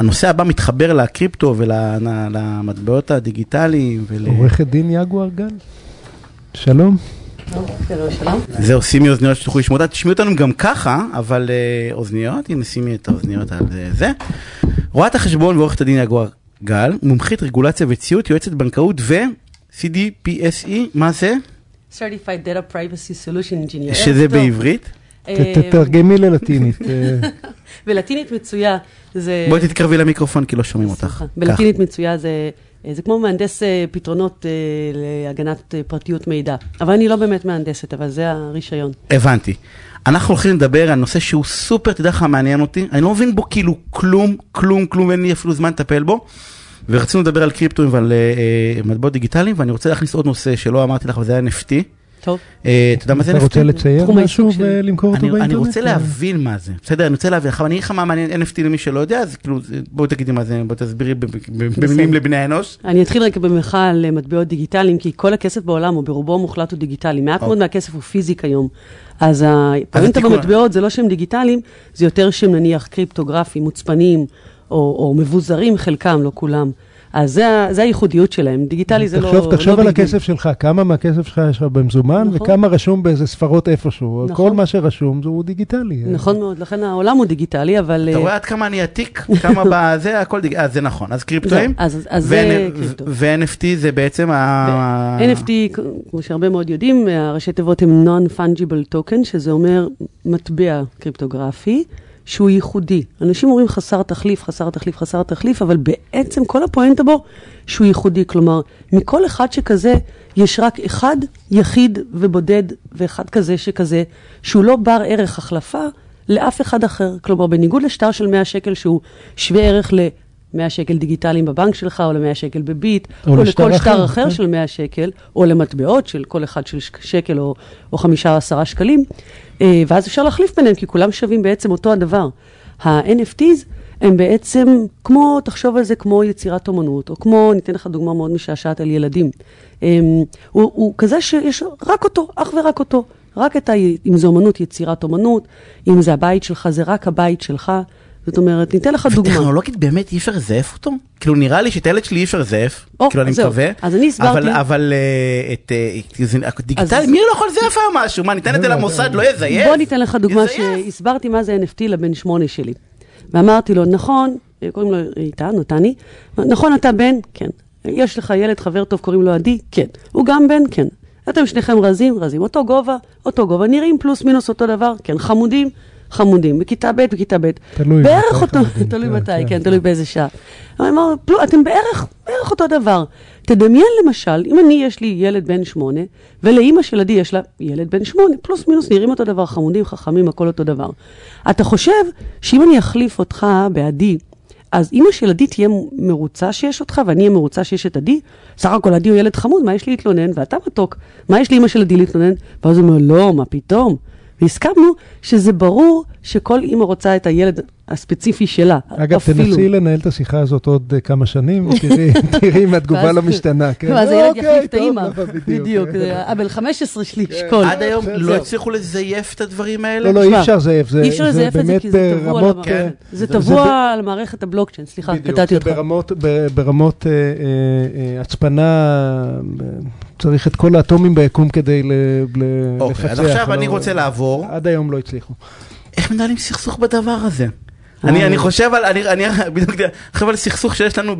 הנושא הבא מתחבר לקריפטו ולמטבעות הדיגיטליים. ול... עורכת דין יגואר גל, שלום. זה עושים לי אוזניות שתוכלו לשמוע אותה, תשמעו אותנו גם ככה, אבל uh, אוזניות, הנה שימי את האוזניות על זה. רואת החשבון ועורכת הדין יגואר גל, מומחית רגולציה וציות, יועצת בנקאות ו-CDPSE, מה זה? Certified Data Privacy Solution Engineer. שזה בעברית? תתרגמי ללטינית. בלטינית מצויה זה... בואי תתקרבי למיקרופון כי לא שומעים אותך. בלטינית מצויה זה... זה כמו מהנדס פתרונות להגנת פרטיות מידע. אבל אני לא באמת מהנדסת, אבל זה הרישיון. הבנתי. אנחנו הולכים לדבר על נושא שהוא סופר, תדע לך, מעניין אותי. אני לא מבין בו כאילו כלום, כלום, כלום, ואין לי אפילו זמן לטפל בו. ורצינו לדבר על קריפטואים ועל uh, מטבעות דיגיטליים, ואני רוצה להכניס עוד נושא שלא אמרתי לך, וזה היה NFT. טוב. Uh, אתה יודע מה זה NFT? אתה רוצה לצייר משהו ולמכור אותו באינטרנט? אני רוצה להבין מה זה, בסדר? אני רוצה להבין, עכשיו אני אגיד לך מה מעניין NFT למי שלא יודע, אז כאילו, בואי תגידי מה זה, בואי תסבירי במילים לבני האנוש. אני אתחיל רק במחאה על מטבעות דיגיטליים, כי כל הכסף בעולם, או ברובו המוחלט הוא דיגיטלי. מעט מאוד מהכסף הוא פיזי כיום. אז הפואנטה במטבעות זה לא שהם דיגיטליים, זה יותר שהם נניח קריפטוגרפיים, מוצפנים, או מבוזרים, חלקם, לא כולם. אז זה, זה הייחודיות שלהם, דיגיטלי זה תחשוב, לא... תחשוב לא על הכסף שלך, כמה מהכסף שלך יש לך במזומן, נכון. וכמה רשום באיזה ספרות איפשהו. נכון. כל מה שרשום הוא דיגיטלי. נכון מאוד, לכן העולם הוא דיגיטלי, אבל... אתה רואה עד כמה אני עתיק, כמה בזה, הכל דיגיטלי, אז זה נכון. אז קריפטואים, אז, אז זה קריפטו. ו-NFT זה בעצם ה... NFT, כמו שהרבה מאוד יודעים, הראשי תיבות הם Non-Fungible Token, שזה אומר מטבע קריפטוגרפי. שהוא ייחודי. אנשים אומרים חסר תחליף, חסר תחליף, חסר תחליף, אבל בעצם כל הפואנטה בו שהוא ייחודי. כלומר, מכל אחד שכזה, יש רק אחד יחיד ובודד, ואחד כזה שכזה, שהוא לא בר ערך החלפה לאף אחד אחר. כלומר, בניגוד לשטר של 100 שקל שהוא שווה ערך ל... 100 שקל דיגיטליים בבנק שלך, או ל-100 שקל בביט, או, או לכל שטר אחר כן. של 100 שקל, או למטבעות של כל אחד של שקל או, או חמישה או עשרה שקלים, ואז אפשר להחליף ביניהם, כי כולם שווים בעצם אותו הדבר. ה-NFTs הם בעצם כמו, תחשוב על זה כמו יצירת אומנות, או כמו, ניתן לך דוגמה מאוד משעשעת על ילדים. הוא, הוא כזה שיש רק אותו, אך ורק אותו. רק את ה... אם זה אומנות, יצירת אומנות, אם זה הבית שלך, זה רק הבית שלך. זאת אומרת, ניתן לך דוגמה. וטכנולוגית באמת אי אפשר לזייף אותו? כאילו נראה לי שאת הילד שלי אי אפשר לזייף, כאילו אני מקווה. אז אני הסברתי. אבל את דיגיטלי, מי לא יכול לזייף היום משהו? מה, ניתן את זה למוסד, לא יזייף? בוא ניתן לך דוגמה שהסברתי מה זה NFT לבן שמונה שלי. ואמרתי לו, נכון, קוראים לו איתן, או טני, נכון, אתה בן? כן. יש לך ילד, חבר טוב, קוראים לו עדי? כן. הוא גם בן? כן. אתם שניכם רזים? רזים. אותו גובה? אותו גובה. נראים פלוס מינוס אותו דבר? כן. חמודים? חמודים, בכיתה ב', בכיתה ב'. תלוי. בערך אותו, תלוי מתי, כן, תלוי באיזה שעה. אמר, אתם בערך, בערך אותו דבר. תדמיין למשל, אם אני, יש לי ילד בן שמונה, ולאימא של עדי יש לה ילד בן שמונה, פלוס מינוס נראים אותו דבר, חמודים, חכמים, הכל אותו דבר. אתה חושב שאם אני אחליף אותך בעדי, אז אימא של עדי תהיה מרוצה שיש אותך, ואני אהיה מרוצה שיש את עדי? סך הכל עדי הוא ילד חמוד, מה יש לי להתלונן? ואתה מתוק, מה יש לאימא של עדי להתלונן? ואז הוא אומר, לא, מה פתאום? והסכמנו שזה ברור שכל אימא רוצה את הילד הספציפי שלה. אגב, אפילו. תנסי לנהל את השיחה הזאת עוד uh, כמה שנים, תראי אם התגובה לא משתנה. כן? ואז הילד אוקיי, יחליף את האימא. בדיוק, הבן 15 של שכול. עד היום לא הצליחו לזייף את הדברים האלה? לא, לא, אי אפשר לזייף. אי אפשר לזייף את זה כי זה טבוע זה טבוע על מערכת הבלוקצ'יין, סליחה, קטעתי אותך. ברמות הצפנה, צריך את כל האטומים ביקום כדי לפצח. אוקיי, אז עכשיו אני רוצה לעבור. עד היום לא הצליחו. איך מנהלים סכסוך בדבר הזה? אני, אני חושב על, אני, אני בדיוק חושב על סכסוך שיש לנו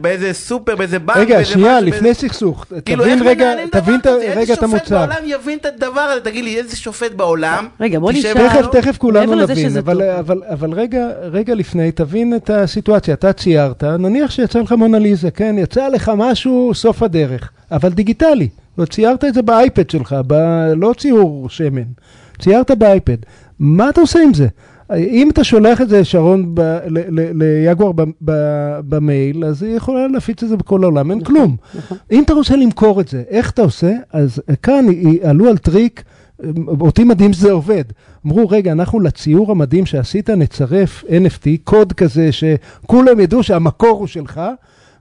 באיזה סופר, באיזה בנק. רגע, שנייה, לפני סכסוך. כאילו, תבין רגע, תבין רגע את המוצר. איזה שופט בעולם יבין את הדבר הזה? תגיד לי, איזה שופט בעולם? רגע, בוא נשאר. תכף, תכף כולנו נבין, אבל, אבל, אבל רגע, רגע לפני, תבין את הסיטואציה. אתה ציירת, נניח שיצא לך מונליזה, כן? יצא לך משהו סוף הדרך, אבל דיגיטלי. ציירת את זה באייפד שלך, ב... לא ציור שמן. ציירת באייפד. מה אתה עושה עם זה? אם אתה שולח את זה, שרון, ליגואר במייל, אז היא יכולה להפיץ את זה בכל העולם, אין נכון, כלום. נכון. אם אתה רוצה למכור את זה, איך אתה עושה? אז כאן עלו על טריק, אותי מדהים שזה עובד. אמרו, רגע, אנחנו לציור המדהים שעשית נצרף NFT, קוד כזה שכולם ידעו שהמקור הוא שלך.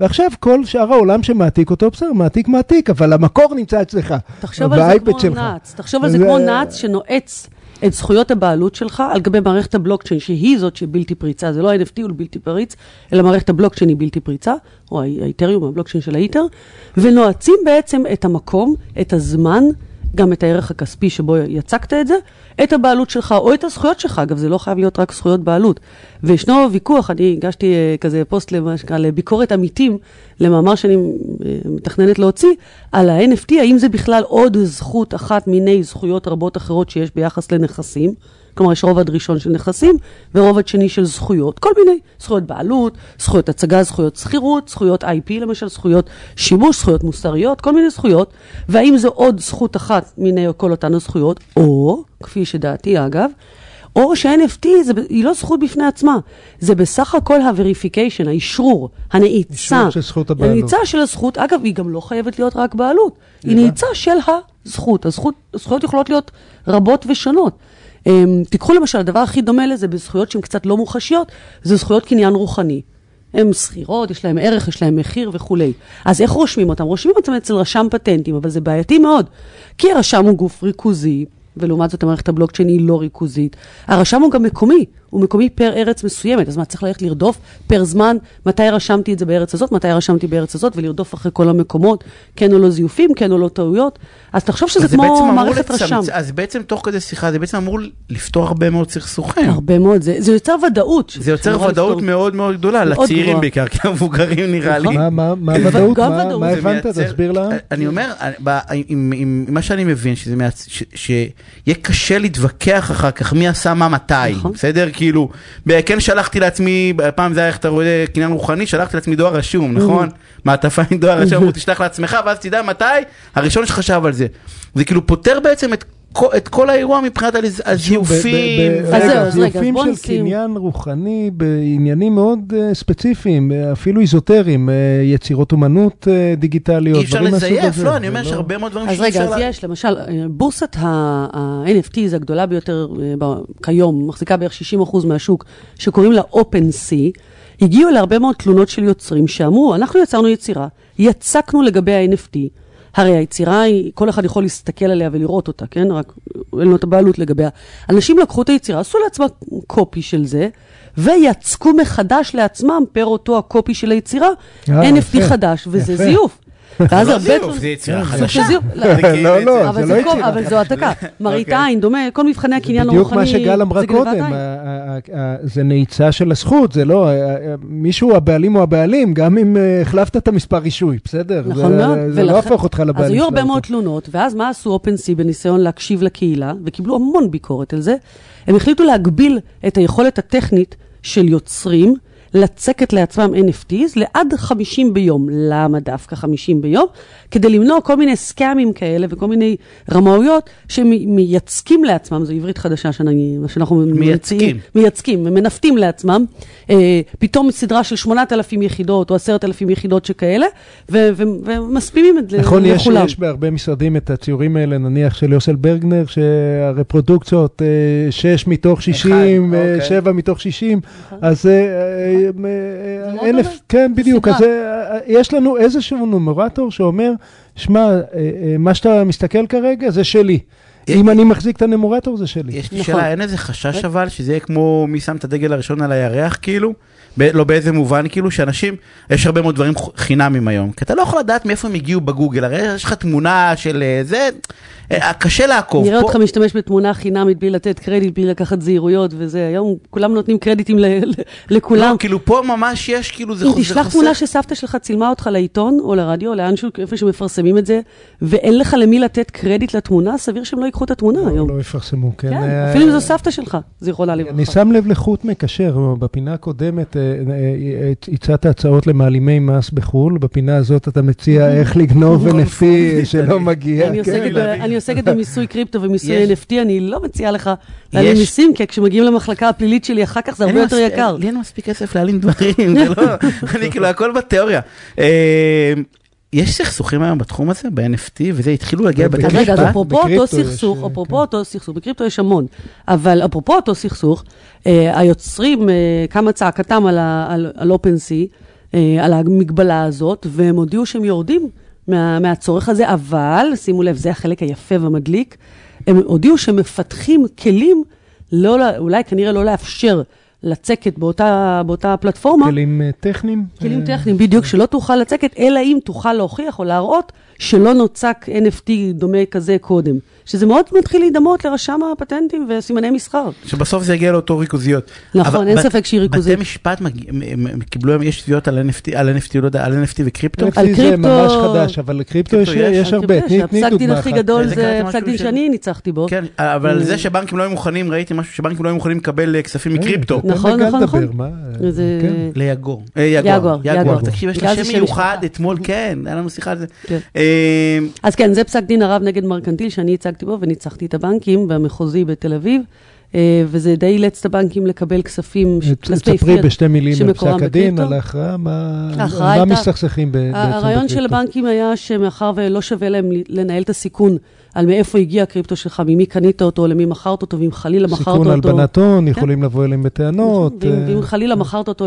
ועכשיו כל שאר העולם שמעתיק אותו, בסדר, מעתיק מעתיק, אבל המקור נמצא אצלך, תחשוב על זה כמו נאץ, תחשוב על זה כמו נאץ שנועץ את זכויות הבעלות שלך על גבי מערכת הבלוקצ'יין, שהיא זאת שבלתי פריצה, זה לא ה-NFT הוא בלתי פריץ, אלא מערכת הבלוקצ'יין היא בלתי פריצה, או האיתריום, הבלוקצ'יין של האיתר, ונועצים בעצם את המקום, את הזמן, גם את הערך הכספי שבו יצקת את זה, את הבעלות שלך או את הזכויות שלך, אגב, זה לא חייב להיות רק זכויות בעלות. וישנו ויכוח, אני הגשתי uh, כזה פוסט למה שנקרא, לביקורת עמיתים, למאמר שאני uh, מתכננת להוציא, על ה-NFT, האם זה בכלל עוד זכות אחת מיני זכויות רבות אחרות שיש ביחס לנכסים. כלומר, יש רובד ראשון של נכסים ורובד שני של זכויות. כל מיני זכויות בעלות, זכויות הצגה, זכויות שכירות, זכויות IP למשל, זכויות שימוש, זכויות מוסריות, כל מיני זכויות. והאם זו עוד זכות אחת מיני כל אותן הזכויות, או, כפי שדעתי אגב, או ש-NFT היא לא זכות בפני עצמה, זה בסך הכל ה-verification, האישרור, הנעיצה. אישור של זכות הבעלות. הנעיצה של הזכות, אגב, היא גם לא חייבת להיות רק בעלות, היא נעיצה של הזכות. הזכות. הזכויות יכולות להיות רבות ושונות. Um, תיקחו למשל, הדבר הכי דומה לזה בזכויות שהן קצת לא מוחשיות, זה זכויות קניין רוחני. הן שכירות, יש להן ערך, יש להן מחיר וכולי. אז איך רושמים אותן? רושמים אותן אצל רשם פטנטים, אבל זה בעייתי מאוד. כי הרשם הוא גוף ריכוזי, ולעומת זאת המערכת הבלוקצ'יין היא לא ריכוזית. הרשם הוא גם מקומי, הוא מקומי פר ארץ מסוימת, אז מה, צריך ללכת לרדוף פר זמן, מתי רשמתי את זה בארץ הזאת, מתי רשמתי בארץ הזאת, ולרדוף אחרי כל המקומות, כן או לא זיופים, כן או לא טעויות. אז תחשוב שזה כמו מערכת לצמצ... רשם. אז בעצם תוך כדי שיחה, זה בעצם אמור לפתור הרבה מאוד סכסוכים. הרבה מאוד, זה, זה יוצר ודאות. זה יוצר ודאות לפתור... מאוד מאוד גדולה, מאוד לצעירים גבוה. בעיקר, כי המבוגרים נראה לי. מה, מה, מה ודאות? מה, מה הבנת? תסביר לה. אני אומר, עם, מה שאני מבין, שיהיה קשה להתווכח אחר כך מי עשה מה מתי, נכון. בסדר? כאילו, כן שלחתי לעצמי, פעם זה היה איך אתה רואה קניין רוחני, שלחתי לעצמי דואר רשום, נכון? מעטפה עם דואר רשום, תשלח לעצמך, ואז תדע מתי הראשון שחשב על זה. זה כאילו פותר בעצם את את כל האירוע מבחינת הזיופים. אז זהו, אז רגע, בוא נשים. של קניין רוחני בעניינים מאוד אה, ספציפיים, אה, אפילו איזוטריים, אה, יצירות אומנות דיגיטליות, אי אפשר לזייף, לא, אני אומר שהרבה מאוד דברים שאי אפשר... אז רגע, אז יש, למשל, בורסת ה-NFT, זה הגדולה ביותר כיום, מחזיקה בערך 60% מהשוק, שקוראים לה OpenSea. הגיעו להרבה מאוד תלונות של יוצרים שאמרו, אנחנו יצרנו יצירה, יצקנו לגבי ה-NFT, הרי היצירה היא, כל אחד יכול להסתכל עליה ולראות אותה, כן? רק אין לו את הבעלות לגביה. אנשים לקחו את היצירה, עשו לעצמם קופי של זה, ויצקו מחדש לעצמם, פר אותו הקופי של היצירה, אה, NFT חדש, וזה זיוף. ואז הרבה... זיוף, זה יצירה חדשה. לא, לא, זה לא יצירה. אבל זו העתקה. מראית אוקיי. עין, דומה, כל מבחני הקניין הרוחני, זה בדיוק מה שגל אמרה קודם, זה נעיצה של הזכות, זה לא, מישהו הבעלים הוא הבעלים, גם אם החלפת את המספר רישוי, בסדר? נכון מאוד. זה לא הפוך אותך לבעלים אז היו הרבה מאוד תלונות, ואז מה עשו OpenSea בניסיון להקשיב לקהילה, וקיבלו המון ביקורת על זה? הם החליטו להגביל את היכולת הטכנית של יוצרים, לצקת לעצמם NFTs לעד 50 ביום. למה דווקא 50 ביום? כדי למנוע כל מיני סקאמים כאלה וכל מיני רמאויות שמייצקים לעצמם, זו עברית חדשה שאני, שאנחנו מייצקים. מייצקים, מנפטים לעצמם, אה, פתאום סדרה של 8,000 יחידות או 10,000 יחידות שכאלה, ומספימים את זה נכון, לכולם. נכון, יש, יש בהרבה משרדים את הציורים האלה, נניח של יוסל ברגנר, שהרפרודוקציות, אה, 6 מתוך 60, אה, אוקיי. 7 מתוך 60, נכון. אז... אה, אה, אלף, כן, בדיוק, אז יש לנו איזשהו נומרטור שאומר, שמע, אה, אה, מה שאתה מסתכל כרגע זה שלי. אם אני מחזיק את הנומרטור זה שלי. יש לי שאלה, אין איזה חשש אבל שזה יהיה כמו מי שם את הדגל הראשון על הירח כאילו? לא באיזה מובן כאילו שאנשים, יש הרבה מאוד דברים חינמים היום, כי אתה לא יכול לדעת מאיפה הם הגיעו בגוגל, הרי יש לך תמונה של זה, אה, קשה לעקוב. נראה אותך משתמש בתמונה חינמית בלי לתת קרדיט, בלי לקחת זהירויות וזה, היום כולם נותנים קרדיטים לכולם. לא, כאילו פה ממש יש, כאילו זה חוסר. אם תשלח תמונה שסבתא שלך צילמה אותך לעיתון או לרדיו, לאנשהו, איפה שמפרסמים את זה, ואין לך למי לתת קרדיט לתמונה, סביר שהם לא ייקחו את התמונה היום. לא יפרסמו, כן. כן אה, אפילו אם זו סבתא שלך, זיכרונה לברכה. אני שם לב לחוט מקשר, בפינה הקודמת אה, הצעת הצעות למעלימי מס בחו"ל, בפינה הזאת אתה מציע איך לגנוב NFT שלא מגיע. אני עוסקת במיסוי קריפטו ומיסוי NFT, אני לא מציעה לך להעלים מיסים, כי כשמגיעים למחלקה הפלילית שלי, אחר כך זה הרבה יותר יקר. לי אין מספיק כסף להעלים דברים, זה לא, אני כאילו, הכל בתיאוריה. אה, יש סכסוכים היום בתחום הזה, ב-NFT, וזה התחילו להגיע לבתי משפט? רגע, אז אפרופו אותו סכסוך, אפרופו כן. אותו סכסוך, בקריפטו יש המון, אבל אפרופו אותו סכסוך, אה, היוצרים, אה, קמה צעקתם על OpenSea, על המגבלה הזאת, והם הודיעו שהם יורדים מה, מהצורך הזה, אבל, שימו לב, זה החלק היפה והמדליק, הם הודיעו שמפתחים כלים, לא, אולי כנראה לא לאפשר לצקת באותה, באותה פלטפורמה. כלים uh, טכניים? כלים uh, טכניים, בדיוק, שלא תוכל לצקת, אלא אם תוכל להוכיח או להראות שלא נוצק NFT דומה כזה קודם. שזה מאוד מתחיל להידמות לרשם הפטנטים וסימני מסחר. שבסוף זה יגיע לאותו ריכוזיות. נכון, אין ספק שהיא ריכוזית. בתי משפט קיבלו, יש תביעות על NFT, על NFT, לא יודע, על NFT וקריפטו? על קריפטו זה ממש חדש, אבל קריפטו יש הרבה. תני דוגמה אחת. הפסק דין הכי גדול זה פסק דין שאני ניצחתי בו. כן, אבל זה שבנקים לא היו מוכנים, ראיתי משהו שבנקים לא היו מוכנים לקבל אה, כספים מקריפטו. נכון, נכון, נכון. כן. ליגור. אה, יגור. יגור. תקשיב, יש לה שם מיוחד, אתמול, כן, היה לנו שיחה על זה. אה, אז כן, זה פסק דין הרב נגד מרקנטיל שאני הצגתי בו וניצחתי את הבנקים במחוזי בתל אביב, וזה די אילץ את הבנקים לקבל כספים, כספי ספרי בשתי מילים על פסק הדין, על ההכרעה, מה מסתכסכים בעצם בקריפטו? הרעיון של הבנקים היה שמאחר ולא שווה להם לנהל את הסיכון על מאיפה הגיע הקריפטו שלך, ממי קנית אותו, למי מכרת אותו, ואם חלילה מכרת אותו... סיכון הלבנת הון, כן. יכולים לבוא אליהם בטענות. ואם אה. חלילה מכרת אותו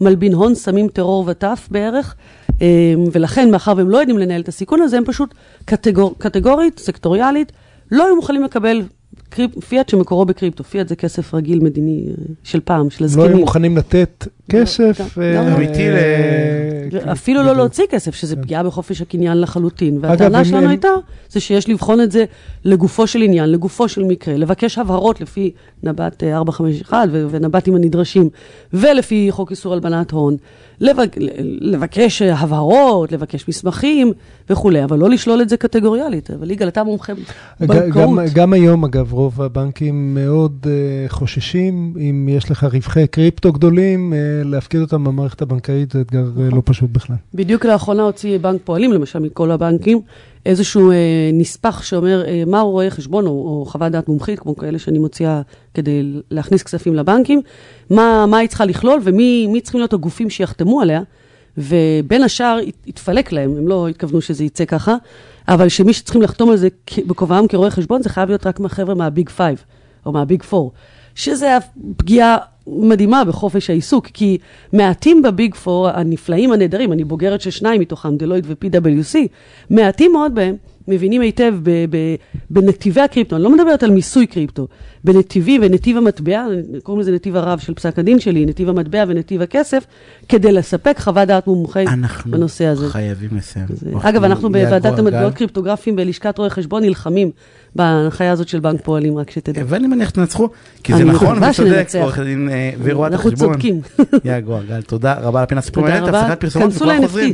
למלבין הון, סמים טרור וטף בערך, אה, ולכן, מאחר והם לא יודעים לנהל את הסיכון הזה, הם פשוט קטגורית, סקטוריאלית, לא היו מוכנים לקבל קריפ, פיאט שמקורו בקריפטו, פיאט זה כסף רגיל מדיני אה, של פעם, של הזקנים. לא היו מוכנים לתת כסף אה, אמיתי ל... אפילו לא להוציא כסף, שזה פגיעה בחופש הקניין לחלוטין. והטענה שלנו הייתה, זה שיש לבחון את זה לגופו של עניין, לגופו של מקרה, לבקש הבהרות לפי נב"ת 451 אה, ונב"תים הנדרשים, ולפי חוק איסור הלבנת הון, לבקש הבהרות, לבקש מסמכים וכולי, אבל לא לשלול את זה קטגוריאלית. אבל יגאל, אתה מומחה בנקאות. גם היום, אגב, רוב הבנקים מאוד חוששים, אם יש לך רווחי קריפטו גדולים, להפקיד אותם במערכת הבנקאית זה אתגר אה, לא פשוט בכלל. בדיוק לאחרונה הוציא בנק פועלים, למשל מכל הבנקים, איזשהו אה, נספח שאומר אה, מה הוא רואה חשבון, או, או חוות דעת מומחית, כמו כאלה שאני מוציאה כדי להכניס כספים לבנקים, מה, מה היא צריכה לכלול ומי צריכים להיות הגופים שיחתמו עליה, ובין השאר התפלק להם, הם לא התכוונו שזה יצא ככה, אבל שמי שצריכים לחתום על זה בכובעם כרואי חשבון, זה חייב להיות רק מהחבר'ה מה Big Five, או מהביג פור. שזה פגיעה מדהימה בחופש העיסוק, כי מעטים בביג פור הנפלאים הנהדרים, אני בוגרת של שניים מתוכם, דלויד ו-PWC, מעטים מאוד בהם מבינים היטב בנתיבי הקריפטו, אני לא מדברת על מיסוי קריפטו, בנתיבים ונתיב המטבע, קוראים לזה נתיב הרב של פסק הדין שלי, נתיב המטבע ונתיב הכסף, כדי לספק חוות דעת מומחי בנושא הזה. אנחנו חייבים לסיים. אגב, אנחנו בוועדת המטבעות קריפטוגרפיים בלשכת רואי חשבון נלחמים בהנחיה הזאת של בנק פועלים, רק שתדע. ואני מניח שתנצחו, כי זה נכון וצודק, עורך הדין אה, ורואת החשבון. אנחנו צודקים. יאגו גל, תודה רבה על הפינה סיפור מעניינת, הפסקת פרסומות וכבר חוזרים.